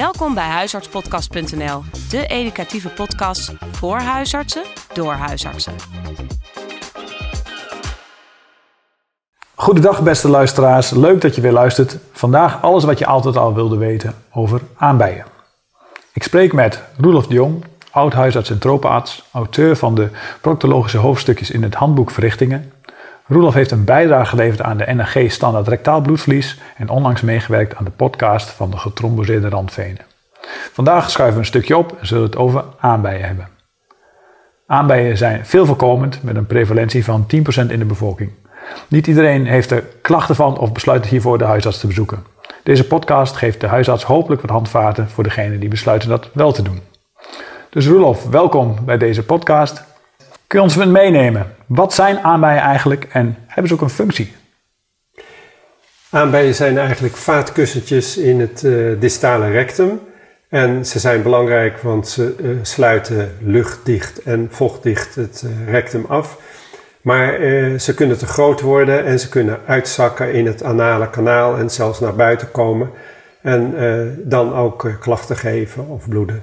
Welkom bij huisartspodcast.nl, de educatieve podcast voor huisartsen door huisartsen. Goedendag beste luisteraars, leuk dat je weer luistert. Vandaag alles wat je altijd al wilde weten over aanbijen. Ik spreek met Roelof de Jong, oud-huisarts en tropenarts, auteur van de proctologische hoofdstukjes in het handboek Verrichtingen. Roelof heeft een bijdrage geleverd aan de NRG standaard rectaal bloedverlies en onlangs meegewerkt aan de podcast van de getromboseerde randvenen. Vandaag schuiven we een stukje op en zullen het over aanbijen hebben. Aanbijen zijn veel voorkomend met een prevalentie van 10% in de bevolking. Niet iedereen heeft er klachten van of besluit hiervoor de huisarts te bezoeken. Deze podcast geeft de huisarts hopelijk wat handvaten voor degenen die besluiten dat wel te doen. Dus Roelof, welkom bij deze podcast. Kun je ons meenemen? Wat zijn aanbijen eigenlijk en hebben ze ook een functie? Aanbijen zijn eigenlijk vaatkussentjes in het uh, distale rectum. En ze zijn belangrijk, want ze uh, sluiten luchtdicht en vochtdicht het uh, rectum af. Maar ze kunnen te groot worden en ze kunnen uitzakken in het anale kanaal en zelfs naar buiten komen. En dan ook klachten geven of bloeden.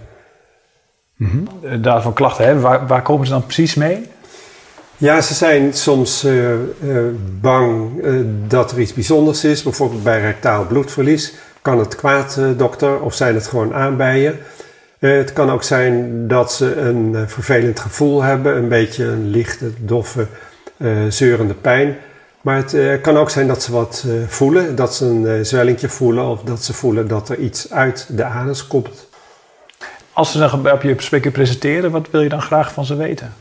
Mm -hmm. Daarvan klachten, hè? Waar, waar komen ze dan precies mee? Ja, ze zijn soms uh, uh, bang dat er iets bijzonders is. Bijvoorbeeld bij rectaal bloedverlies. Kan het kwaad, dokter, of zijn het gewoon aanbijen? het kan ook zijn dat ze een vervelend gevoel hebben. Een beetje een lichte, doffe, zeurende pijn. Maar het kan ook zijn dat ze wat voelen. Dat ze een zwellingje voelen. Of dat ze voelen dat er iets uit de anus komt. Als ze dan op je spreker presenteren, wat wil je dan graag van ze weten?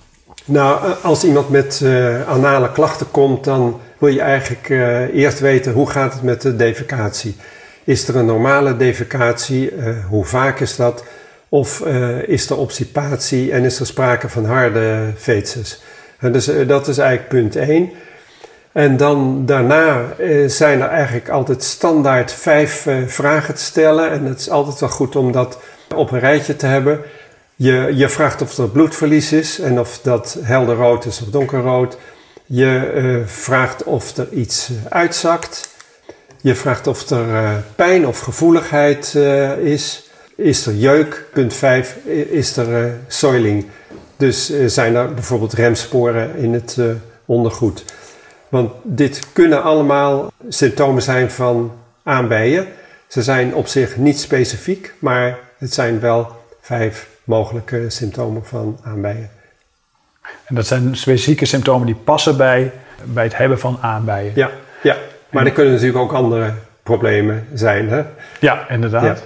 Nou, als iemand met uh, anale klachten komt, dan wil je eigenlijk uh, eerst weten hoe gaat het met de defecatie. Is er een normale defecatie? Hoe vaak is dat? Of is er obstipatie en is er sprake van harde feces? dus dat is eigenlijk punt 1. En dan daarna zijn er eigenlijk altijd standaard vijf vragen te stellen. En het is altijd wel goed om dat op een rijtje te hebben. Je, je vraagt of er bloedverlies is en of dat helder rood is of donkerrood. Je uh, vraagt of er iets uh, uitzakt. Je vraagt of er uh, pijn of gevoeligheid is. Is er jeuk? Punt 5. Is er soiling? Dus zijn er bijvoorbeeld remsporen in het ondergoed? Want dit kunnen allemaal symptomen zijn van aanbijen. Ze zijn op zich niet specifiek, maar het zijn wel vijf mogelijke symptomen van aanbijen. En dat zijn specifieke symptomen die passen bij, bij het hebben van aanbijen. Ja, ja. maar en, er kunnen natuurlijk ook andere problemen zijn. Hè? Ja, inderdaad.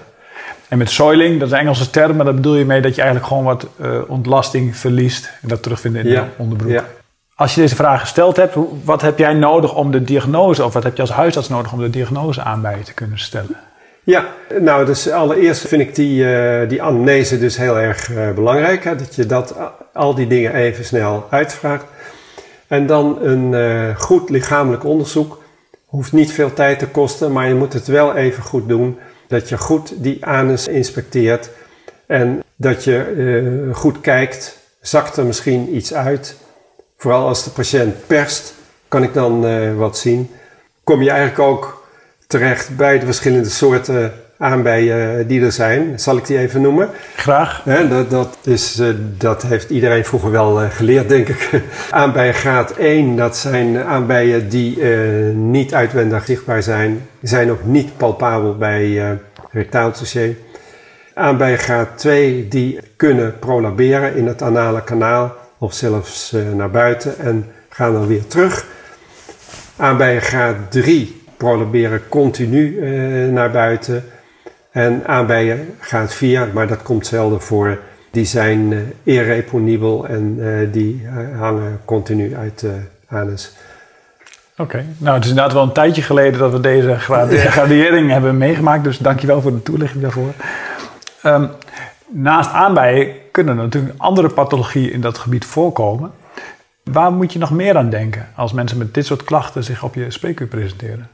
En met soiling, dat is een Engelse term, maar daar bedoel je mee dat je eigenlijk gewoon wat uh, ontlasting verliest en dat terugvindt in ja. de onderbroek. Ja. Als je deze vraag gesteld hebt, wat heb jij nodig om de diagnose, of wat heb je als huisarts nodig om de diagnose aanbijen te kunnen stellen? Ja, nou dus allereerst vind ik die, uh, die anamnese dus heel erg uh, belangrijk. Hè, dat je dat, al die dingen even snel uitvraagt. En dan een goed lichamelijk onderzoek. Hoeft niet veel tijd te kosten, maar je moet het wel even goed doen. Dat je goed die anus inspecteert. En dat je goed kijkt, zakt er misschien iets uit. Vooral als de patiënt perst, kan ik dan wat zien. Kom je eigenlijk ook terecht bij de verschillende soorten aanbijen die er zijn. Zal ik die even noemen? Graag. dat, dat, is, eh, dat heeft iedereen vroeger wel eh, geleerd, denk ik. aanbijen graad 1, dat zijn aanbijen die uh, niet uitwendig zichtbaar zijn. Zijn ook niet palpabel bij uh, rectaal dossier. Aanbijen graad 2, die kunnen prolaberen in het anale kanaal of zelfs naar buiten en gaan dan weer terug. Aanbijen graad 3, prolaberen continu uh, naar buiten. En aanbijen gaat via, maar dat komt zelden voor. Die zijn uh, irreponibel en uh, die hangen continu uit de anus. Oké, nou het is inderdaad wel een tijdje geleden dat we deze gradering hebben meegemaakt. Dus dankjewel voor de toelichting daarvoor. Um, naast aanbijen kunnen er natuurlijk andere pathologieën in dat gebied voorkomen. Waar moet je nog meer aan denken als mensen met dit soort klachten zich op je spreekuur presenteren?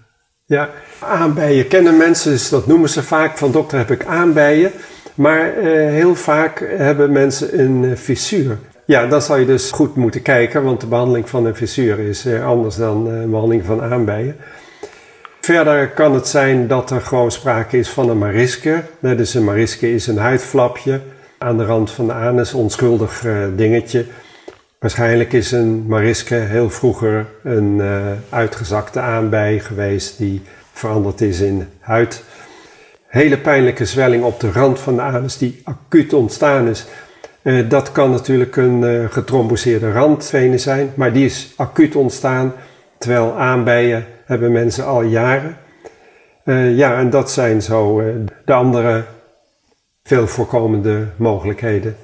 Ja, aanbijen kennen mensen, dus dat noemen ze vaak van dokter heb ik aanbijen. Maar uh, heel vaak hebben mensen een uh, fissuur. Ja, dan zal je dus goed moeten kijken, want de behandeling van een fissuur is uh, anders dan de behandeling van aanbijen. Verder kan het zijn dat er gewoon sprake is van een mariske. Dus een mariske is een huidflapje aan de rand van de anus, onschuldig dingetje. Waarschijnlijk is een mariske heel vroeger een uh, uitgezakte aanbij geweest die veranderd is in huid. Hele pijnlijke zwelling op de rand van de anus die acuut ontstaan is. Uh, dat kan natuurlijk een uh, getromboseerde randvene zijn, maar die is acuut ontstaan. Terwijl aanbijen hebben mensen al jaren. Uh, ja, en dat zijn zo de andere veel voorkomende mogelijkheden.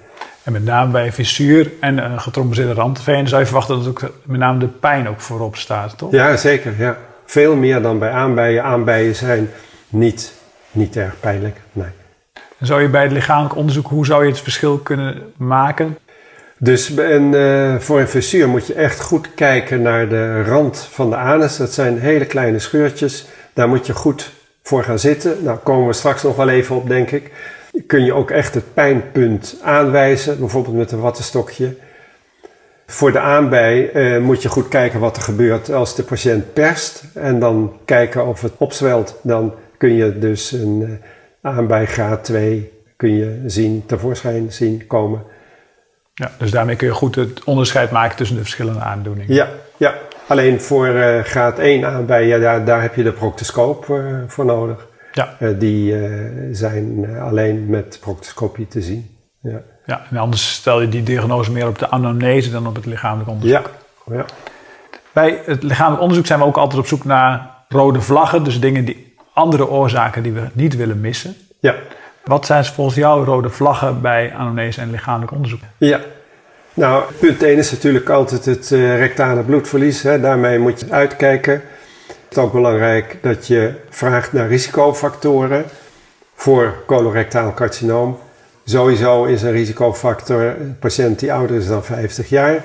En met name bij fissuur en een getromboseerde randveen zou je verwachten dat ook met name de pijn ook voorop staat, toch? Ja, zeker. Ja. Veel meer dan bij aanbijen. Aanbijen zijn niet, niet erg pijnlijk, nee. En zou je bij het lichamelijk onderzoek, hoe zou je het verschil kunnen maken? Dus een, uh, voor een fissuur moet je echt goed kijken naar de rand van de anus. Dat zijn hele kleine scheurtjes. Daar moet je goed voor gaan zitten. Nou, komen we straks nog wel even op, denk ik. Kun je ook echt het pijnpunt aanwijzen, bijvoorbeeld met een wattenstokje. Voor de aanbij uh, moet je goed kijken wat er gebeurt als de patiënt perst. En dan kijken of het opzwelt. Dan kun je dus een uh, aanbij graad 2 kun je zien, tevoorschijn zien komen. Ja, dus daarmee kun je goed het onderscheid maken tussen de verschillende aandoeningen. Ja, ja. alleen voor uh, graad 1 aanbij, ja, daar, daar heb je de proctoscoop voor nodig. Ja. Uh, die uh, zijn uh, alleen met proctoscopie te zien. Ja. ja, en anders stel je die diagnose meer op de anamnese dan op het lichamelijk onderzoek. Ja. ja. Bij het lichamelijk onderzoek zijn we ook altijd op zoek naar rode vlaggen, dus dingen die andere oorzaken die we niet willen missen. Ja. Wat zijn volgens jou rode vlaggen bij anamnese en lichamelijk onderzoek? Ja, nou, punt 1 is natuurlijk altijd het rectale bloedverlies. Hè. Daarmee moet je uitkijken. Het is ook belangrijk dat je vraagt naar risicofactoren voor colorectaal carcinoom. Sowieso is een risicofactor een patiënt die ouder is dan 50 jaar.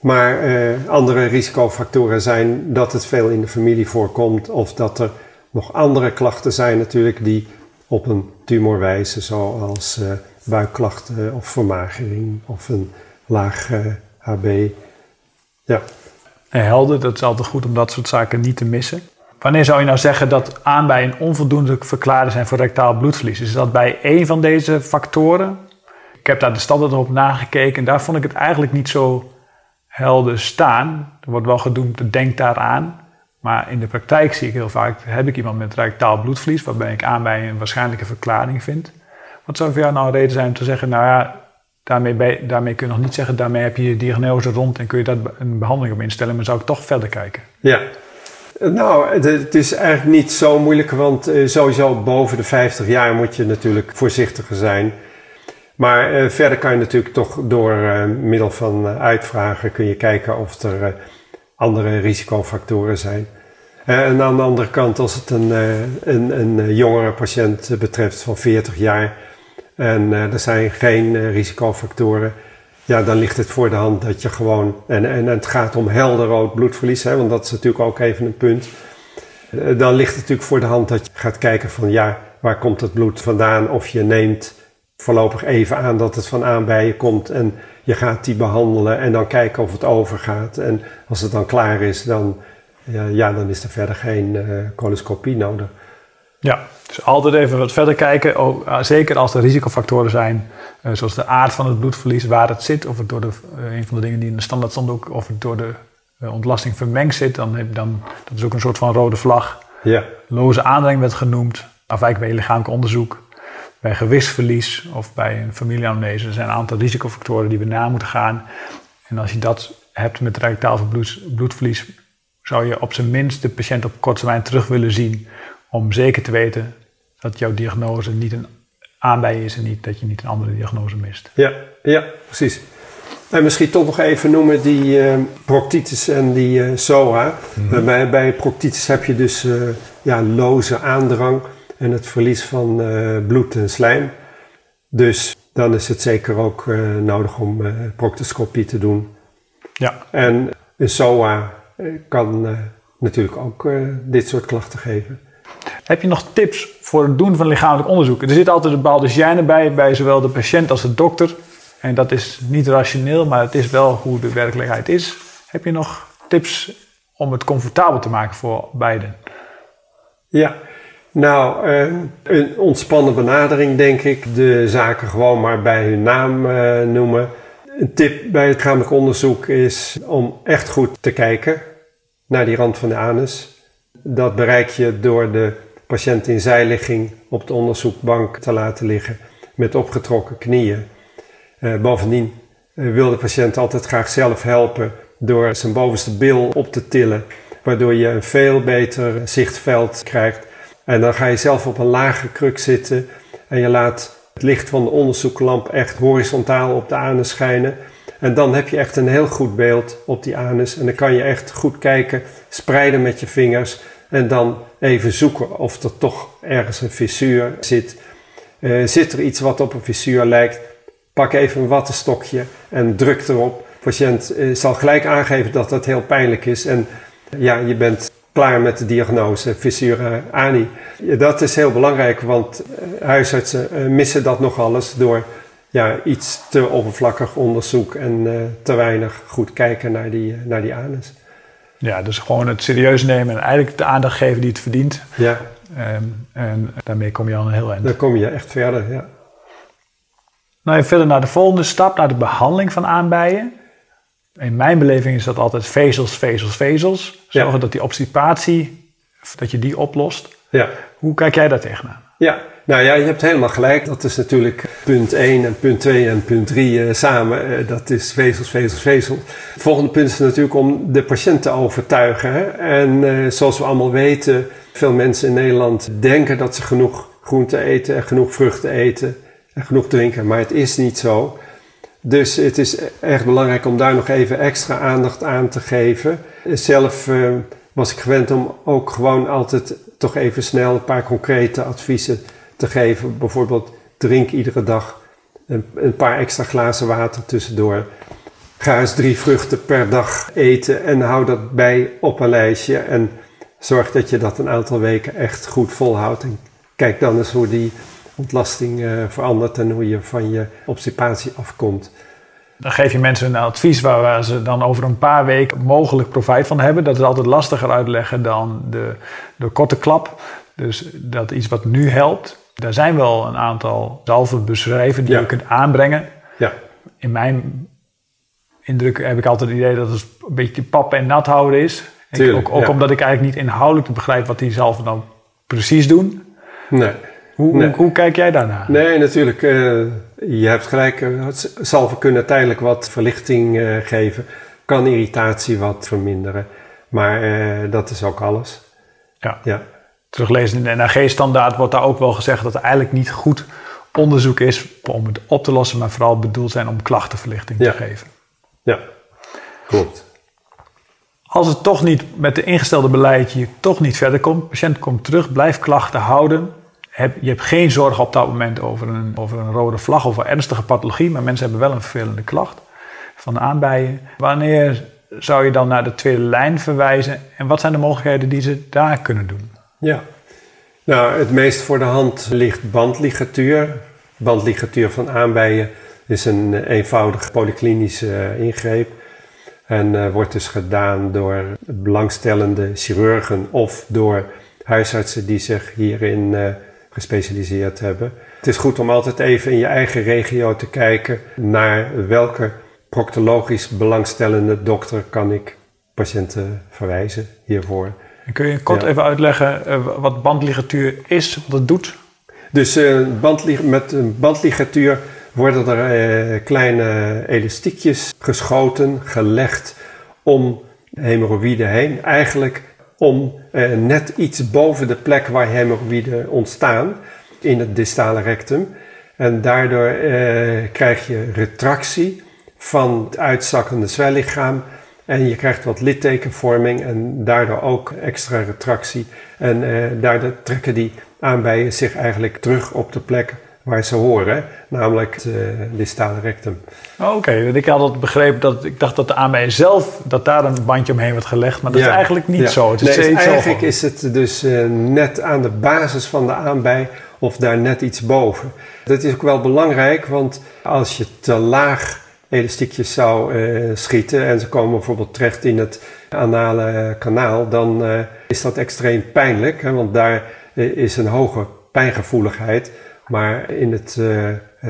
Maar eh, andere risicofactoren zijn dat het veel in de familie voorkomt of dat er nog andere klachten zijn natuurlijk die op een tumor wijzen, zoals uh, buikklachten of vermagering of een laag HB. Ja. Helder, dat is altijd goed om dat soort zaken niet te missen. Wanneer zou je nou zeggen dat aanbijen onvoldoende verklaren zijn voor rectaal bloedverlies? Is dat bij één van deze factoren? Ik heb daar de standaard op nagekeken en daar vond ik het eigenlijk niet zo helder staan. Er wordt wel gedoemd, denk daaraan. Maar in de praktijk zie ik heel vaak, heb ik iemand met rectaal bloedverlies, waarbij ik aanbijen een waarschijnlijke verklaring vind. Wat zou voor jou nou een reden zijn om te zeggen, nou ja, Daarmee, daarmee kun je nog niet zeggen, daarmee heb je je diagnose rond en kun je daar een behandeling op instellen, maar zou ik toch verder kijken? Ja, nou, het is eigenlijk niet zo moeilijk, want sowieso boven de 50 jaar moet je natuurlijk voorzichtiger zijn. Maar uh, verder kan je natuurlijk toch door uh, middel van uitvragen kun je kijken of er andere risicofactoren zijn. en aan de andere kant, als het een, een, een jongere patiënt betreft van 40 jaar, en uh, er zijn geen uh, risicofactoren, ja, dan ligt het voor de hand dat je gewoon, en, en, het gaat om helder rood bloedverlies, hè, want dat is natuurlijk ook even een punt. Uh, dan ligt het natuurlijk voor de hand dat je gaat kijken van ja, waar komt het bloed vandaan? Of je neemt voorlopig even aan dat het van aan bij je komt en je gaat die behandelen en dan kijken of het overgaat. En als het dan klaar is, dan, ja, dan is er verder geen coloscopie nodig. Ja, dus altijd even wat verder kijken. Ook, uh, zeker als er risicofactoren zijn, uh, zoals de aard van het bloedverlies, waar het zit, of het door de, uh, een van de dingen die in de standaard stond ook, of het door de ontlasting vermengd zit, dan, heb, dan dat is ook een soort van rode vlag. Ja. Loze aandrang werd genoemd, afwijkend bij lichamelijk onderzoek, bij gewichtsverlies of bij een familieanamnese. Er zijn een aantal risicofactoren die we na moeten gaan. En als je dat hebt met rectaal bloed, bloedverlies, zou je op zijn minst de patiënt op korte termijn terug willen zien om zeker te weten dat jouw diagnose niet een aanbij is en niet, dat je niet een andere diagnose mist. Ja, ja precies. En misschien toch nog even noemen die uh, proctitis en die uh, SOA. Mm-hmm. bij, bij proctitis heb je dus uh, ja, loze aandrang en het verlies van bloed en slijm. Dus dan is het zeker ook nodig om proctoscopie te doen. Ja. En een SOA kan natuurlijk ook dit soort klachten geven. Heb je nog tips voor het doen van lichamelijk onderzoek? Er zit altijd een bepaalde gêne bij, bij zowel de patiënt als de dokter. En dat is niet rationeel, maar het is wel hoe de werkelijkheid is. Heb je nog tips om het comfortabel te maken voor beiden? Ja, nou, eh, een ontspannen benadering denk ik. De zaken gewoon maar bij hun naam eh, noemen. Een tip bij het lichamelijk onderzoek is om echt goed te kijken naar die rand van de anus. Dat bereik je door de patiënt in zijligging op de onderzoekbank te laten liggen met opgetrokken knieën. Uh, bovendien wil de patiënt altijd graag zelf helpen door zijn bovenste bil op te tillen, waardoor je een veel beter zichtveld krijgt. En dan ga je zelf op een lage kruk zitten en je laat het licht van de onderzoeklamp echt horizontaal op de anus schijnen. En dan heb je echt een heel goed beeld op die anus. En dan kan je echt goed kijken, spreiden met je vingers. En dan even zoeken of er toch ergens een fissuur zit. Uh, zit er iets wat op een fissuur lijkt? Pak even een wattenstokje en druk erop. De patiënt uh, zal gelijk aangeven dat dat heel pijnlijk is. En ja, je bent klaar met de diagnose fissure ani. Dat is heel belangrijk, want uh, huisartsen missen dat nog alles door ja, iets te oppervlakkig onderzoek en te weinig goed kijken naar die, naar die anus. Ja, dus gewoon het serieus nemen en eigenlijk de aandacht geven die het verdient. Ja. En, en daarmee kom je al een heel eind. Dan kom je echt verder, ja. Nou, en verder naar de volgende stap, naar de behandeling van aanbijen. In mijn beleving is dat altijd vezels, vezels, vezels. Zorgen Ja. dat die obstipatie, dat je die oplost. Ja. Hoe kijk jij daar tegenaan? Ja, nou ja, je hebt helemaal gelijk. Dat is natuurlijk punt 1 en punt 2 en punt 3 uh, samen. Uh, dat is vezels, vezels, vezel. Het volgende punt is natuurlijk om de patiënt te overtuigen. Hè? En uh, zoals we allemaal weten, veel mensen in Nederland denken dat ze genoeg groente eten en genoeg vruchten eten en genoeg drinken. Maar het is niet zo. Dus het is echt belangrijk om daar nog even extra aandacht aan te geven. Zelf was ik gewend om ook gewoon altijd toch even snel een paar concrete adviezen te geven. Bijvoorbeeld drink iedere dag een, een, paar extra glazen water tussendoor. Ga eens drie vruchten per dag eten en hou dat bij op een lijstje. En zorg dat je dat een aantal weken echt goed volhoudt. En kijk dan eens hoe die ontlasting uh, verandert en hoe je van je obstipatie afkomt. Dan geef je mensen een advies waar, waar ze dan over een paar weken mogelijk profijt van hebben. Dat is altijd lastiger uitleggen dan de, de korte klap. Dus dat iets wat nu helpt. Er zijn wel een aantal zalven beschreven die Ja. je kunt aanbrengen. Ja, In mijn indruk heb ik altijd het idee dat het een beetje pap en nat houden is. Ik- Tuurlijk, ook ook ja. omdat ik eigenlijk niet inhoudelijk begrijp wat die zalven dan precies doen. nee. Hoe, Nee. hoe, hoe kijk jij daarnaar? Nee, natuurlijk. eh, je hebt gelijk. eh, Zalven kunnen tijdelijk wat verlichting eh, geven. Kan irritatie wat verminderen. Maar dat is ook alles. Ja. Ja. Teruglezen in de NAG-standaard wordt daar ook wel gezegd dat er eigenlijk niet goed onderzoek is om het op te lossen, maar vooral bedoeld zijn om klachtenverlichting Ja. te geven. Ja, klopt. Als het toch niet met de ingestelde beleid je toch niet verder komt, de patiënt komt terug, blijft klachten houden. Heb, je hebt geen zorg op dat moment over een, over een rode vlag of een ernstige pathologie, maar mensen hebben wel een vervelende klacht van de aanbijen. Wanneer zou je dan naar de tweede lijn verwijzen en wat zijn de mogelijkheden die ze daar kunnen doen? Ja. Nou, het meest voor de hand ligt bandligatuur. Bandligatuur van aanbijen is een eh, eenvoudige polyklinische eh, ingreep. En eh, wordt dus gedaan door belangstellende chirurgen of door huisartsen die zich hierin gespecialiseerd hebben. Het is goed om altijd even in je eigen regio te kijken naar welke proctologisch belangstellende dokter kan ik patiënten verwijzen hiervoor. Kun je kort Ja. even uitleggen eh, wat bandligatuur is, wat het doet? Dus eh, bandlig- met een bandligatuur worden er eh, kleine elastiekjes geschoten, gelegd om hemorroïden heen. Eigenlijk om net iets boven de plek waar hemorroïden ontstaan, in het distale rectum. En daardoor krijg je retractie van het uitzakkende zwellichaam. En je krijgt wat littekenvorming en daardoor ook extra retractie. En eh, daardoor trekken die aanbijen zich eigenlijk terug op de plek waar ze horen, namelijk het eh, distale rectum. Oh, Oké, want ik had het begrepen dat ik dacht dat de aanbijen zelf dat daar een bandje omheen werd gelegd, maar dat is eigenlijk niet Ja. zo. Het is Nee, steeds eigenlijk is het dus eh, net aan de basis van de aanbij of daar net iets boven. Dat is ook wel belangrijk, want als je te laag elastiekjes zou uh, schieten en ze komen bijvoorbeeld terecht in het anale kanaal, dan uh, is dat extreem pijnlijk, hè, want daar is een hoge pijngevoeligheid. Maar in het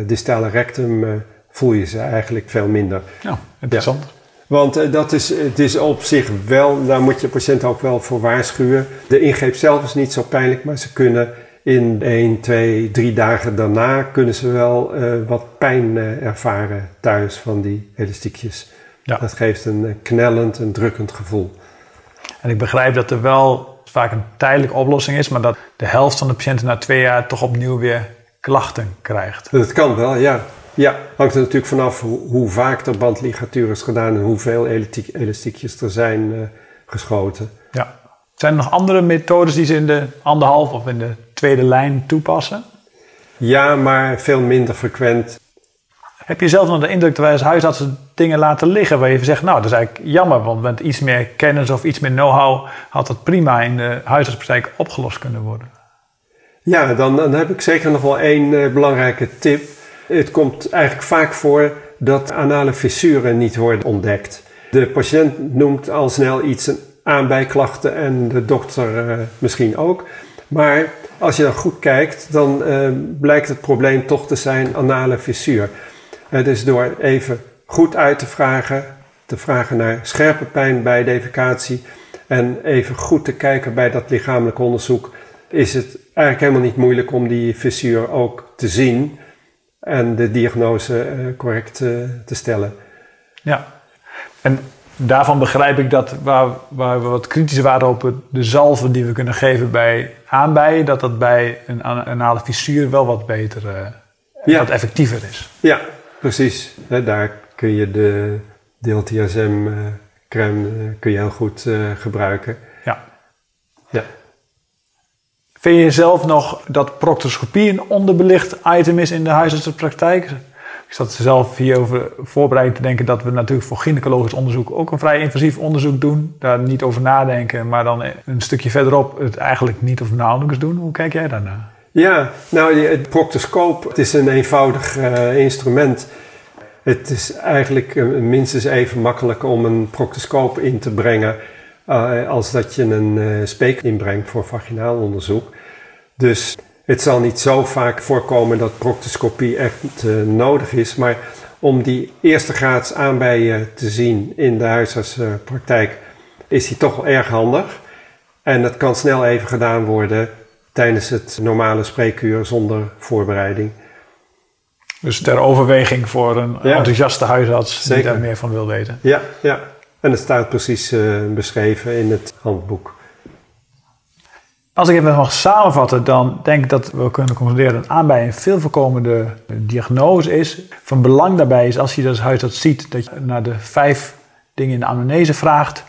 distale rectum voel je ze eigenlijk veel minder. Ja, interessant. Ja. Want dat is, het is op zich wel, daar moet je patiënt ook wel voor waarschuwen. De ingreep zelf is niet zo pijnlijk, maar ze kunnen in 1, 2, 3 dagen daarna kunnen ze wel uh, wat pijn uh, ervaren thuis van die elastiekjes. Ja. Dat geeft een knellend, een drukkend gevoel. En ik begrijp dat er wel vaak een tijdelijke oplossing is, maar dat de helft van de patiënten na twee jaar toch opnieuw weer klachten krijgt. Dat kan wel, ja. Ja, hangt er natuurlijk vanaf hoe, hoe vaak er bandligatuur is gedaan en hoeveel elastiekjes er zijn uh, geschoten. Ja. Zijn er nog andere methodes die ze in de anderhalf of in de tweede lijn toepassen? Ja, maar veel minder frequent. Heb je zelf nog de indruk dat wij als huisartsen dingen laten liggen waar je zegt, nou dat is eigenlijk jammer, want met iets meer kennis of iets meer know-how had dat prima in de huisartspraktijk opgelost kunnen worden? Ja, dan, dan heb ik zeker nog wel één uh, belangrijke tip. Het komt eigenlijk vaak voor dat anale fissuren niet worden ontdekt. De patiënt noemt al snel iets aanbijklachten en de dokter uh, misschien ook. Maar als je dan goed kijkt, dan uh, blijkt het probleem toch te zijn anale fissuur. Uh, dus door even goed uit te vragen, te vragen naar scherpe pijn bij defecatie en even goed te kijken bij dat lichamelijk onderzoek, is het eigenlijk helemaal niet moeilijk om die fissuur ook te zien en de diagnose correct te stellen. Ja, en daarvan begrijp ik dat waar, waar we wat kritischer waren op de zalven die we kunnen geven bij aanbijen, dat dat bij een anale fissuur wel wat beter, uh, ja. wat effectiever is. Ja, precies. daar kun je de DLTSM uh, crème uh, kun je heel goed gebruiken. Ja. ja. Vind je zelf nog dat proctoscopie een onderbelicht item is in de huisartsenpraktijk? Ik zat zelf hierover voorbereid te denken dat we natuurlijk voor gynaecologisch onderzoek ook een vrij invasief onderzoek doen. Daar niet over nadenken, maar dan een stukje verderop het eigenlijk niet of nauwelijks doen. Hoe kijk jij daarnaar? Ja, nou, het proctoscoop het is een eenvoudig uh, instrument. Het is eigenlijk uh, minstens even makkelijk om een proctoscoop in te brengen uh, als dat je een speek inbrengt voor vaginaal onderzoek. Dus het zal niet zo vaak voorkomen dat proctoscopie echt uh, nodig is, maar om die eerste graads aanbijen te zien in de huisartspraktijk is die toch wel erg handig. En dat kan snel even gedaan worden tijdens het normale spreekuur zonder voorbereiding. Dus ter overweging voor een enthousiaste huisarts die daar meer van wil weten. Ja, ja. en het staat precies uh, beschreven in het handboek. Als ik even mag samenvatten, dan denk ik dat we kunnen concluderen dat aanbij een veel voorkomende diagnose is. Van belang daarbij is als je als huisarts ziet dat je naar de vijf dingen in de anamnese vraagt.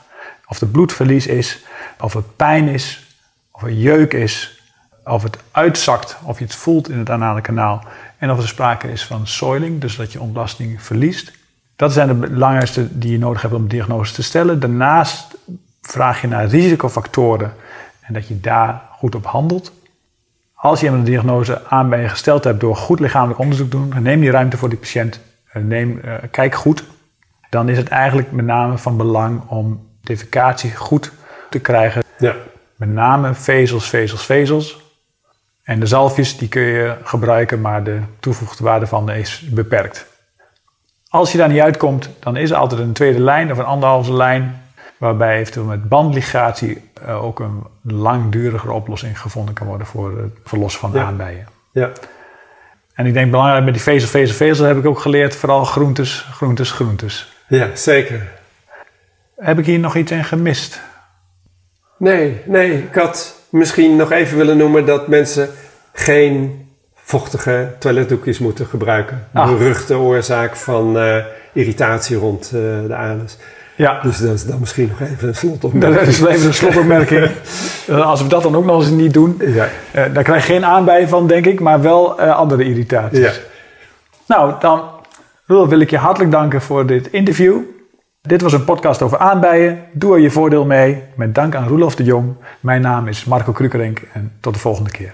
Of er bloedverlies is, of er pijn is, of er jeuk is, of het uitzakt, of je het voelt in het anale kanaal. En of er sprake is van soiling, dus dat je ontlasting verliest. Dat zijn de belangrijkste die je nodig hebt om diagnose te stellen. Daarnaast vraag je naar risicofactoren en dat je daar goed op handelt. Als je een diagnose aan bij je gesteld hebt door goed lichamelijk onderzoek te doen, neem die ruimte voor die patiënt, eh, neem, uh, kijk goed. Dan is het eigenlijk met name van belang om defecatie goed te krijgen. Ja. Met name vezels, vezels, vezels. En de zalfjes die kun je gebruiken, maar de toegevoegde waarde van is beperkt. Als je daar niet uitkomt, dan is er altijd een tweede lijn of een anderhalve lijn waarbij eventueel met bandligatie uh, ook een langdurigere oplossing gevonden kan worden voor het verlossen van ja. aanbijen. Ja. En ik denk belangrijk met die vezel, vezel, vezel heb ik ook geleerd, vooral groentes, groentes, groentes. Ja, zeker. Heb ik hier nog iets in gemist? Nee, nee. Ik had misschien nog even willen noemen dat mensen geen vochtige toiletdoekjes moeten gebruiken. Ah. Beruchte oorzaak van uh, irritatie rond uh, de anus. Ja. Dus dat is dan misschien nog even een slotopmerking. Dat is even een slotopmerking. Als we dat dan ook nog eens niet doen, ja. uh, daar krijg je geen aanbij van, denk ik, maar wel uh, andere irritaties. Ja. Nou, dan wil ik je hartelijk danken voor dit interview. Dit was een podcast over aanbijen. Doe er je voordeel mee. Met dank aan Roelof de Jong. Mijn naam is Marco Krukerink en tot de volgende keer.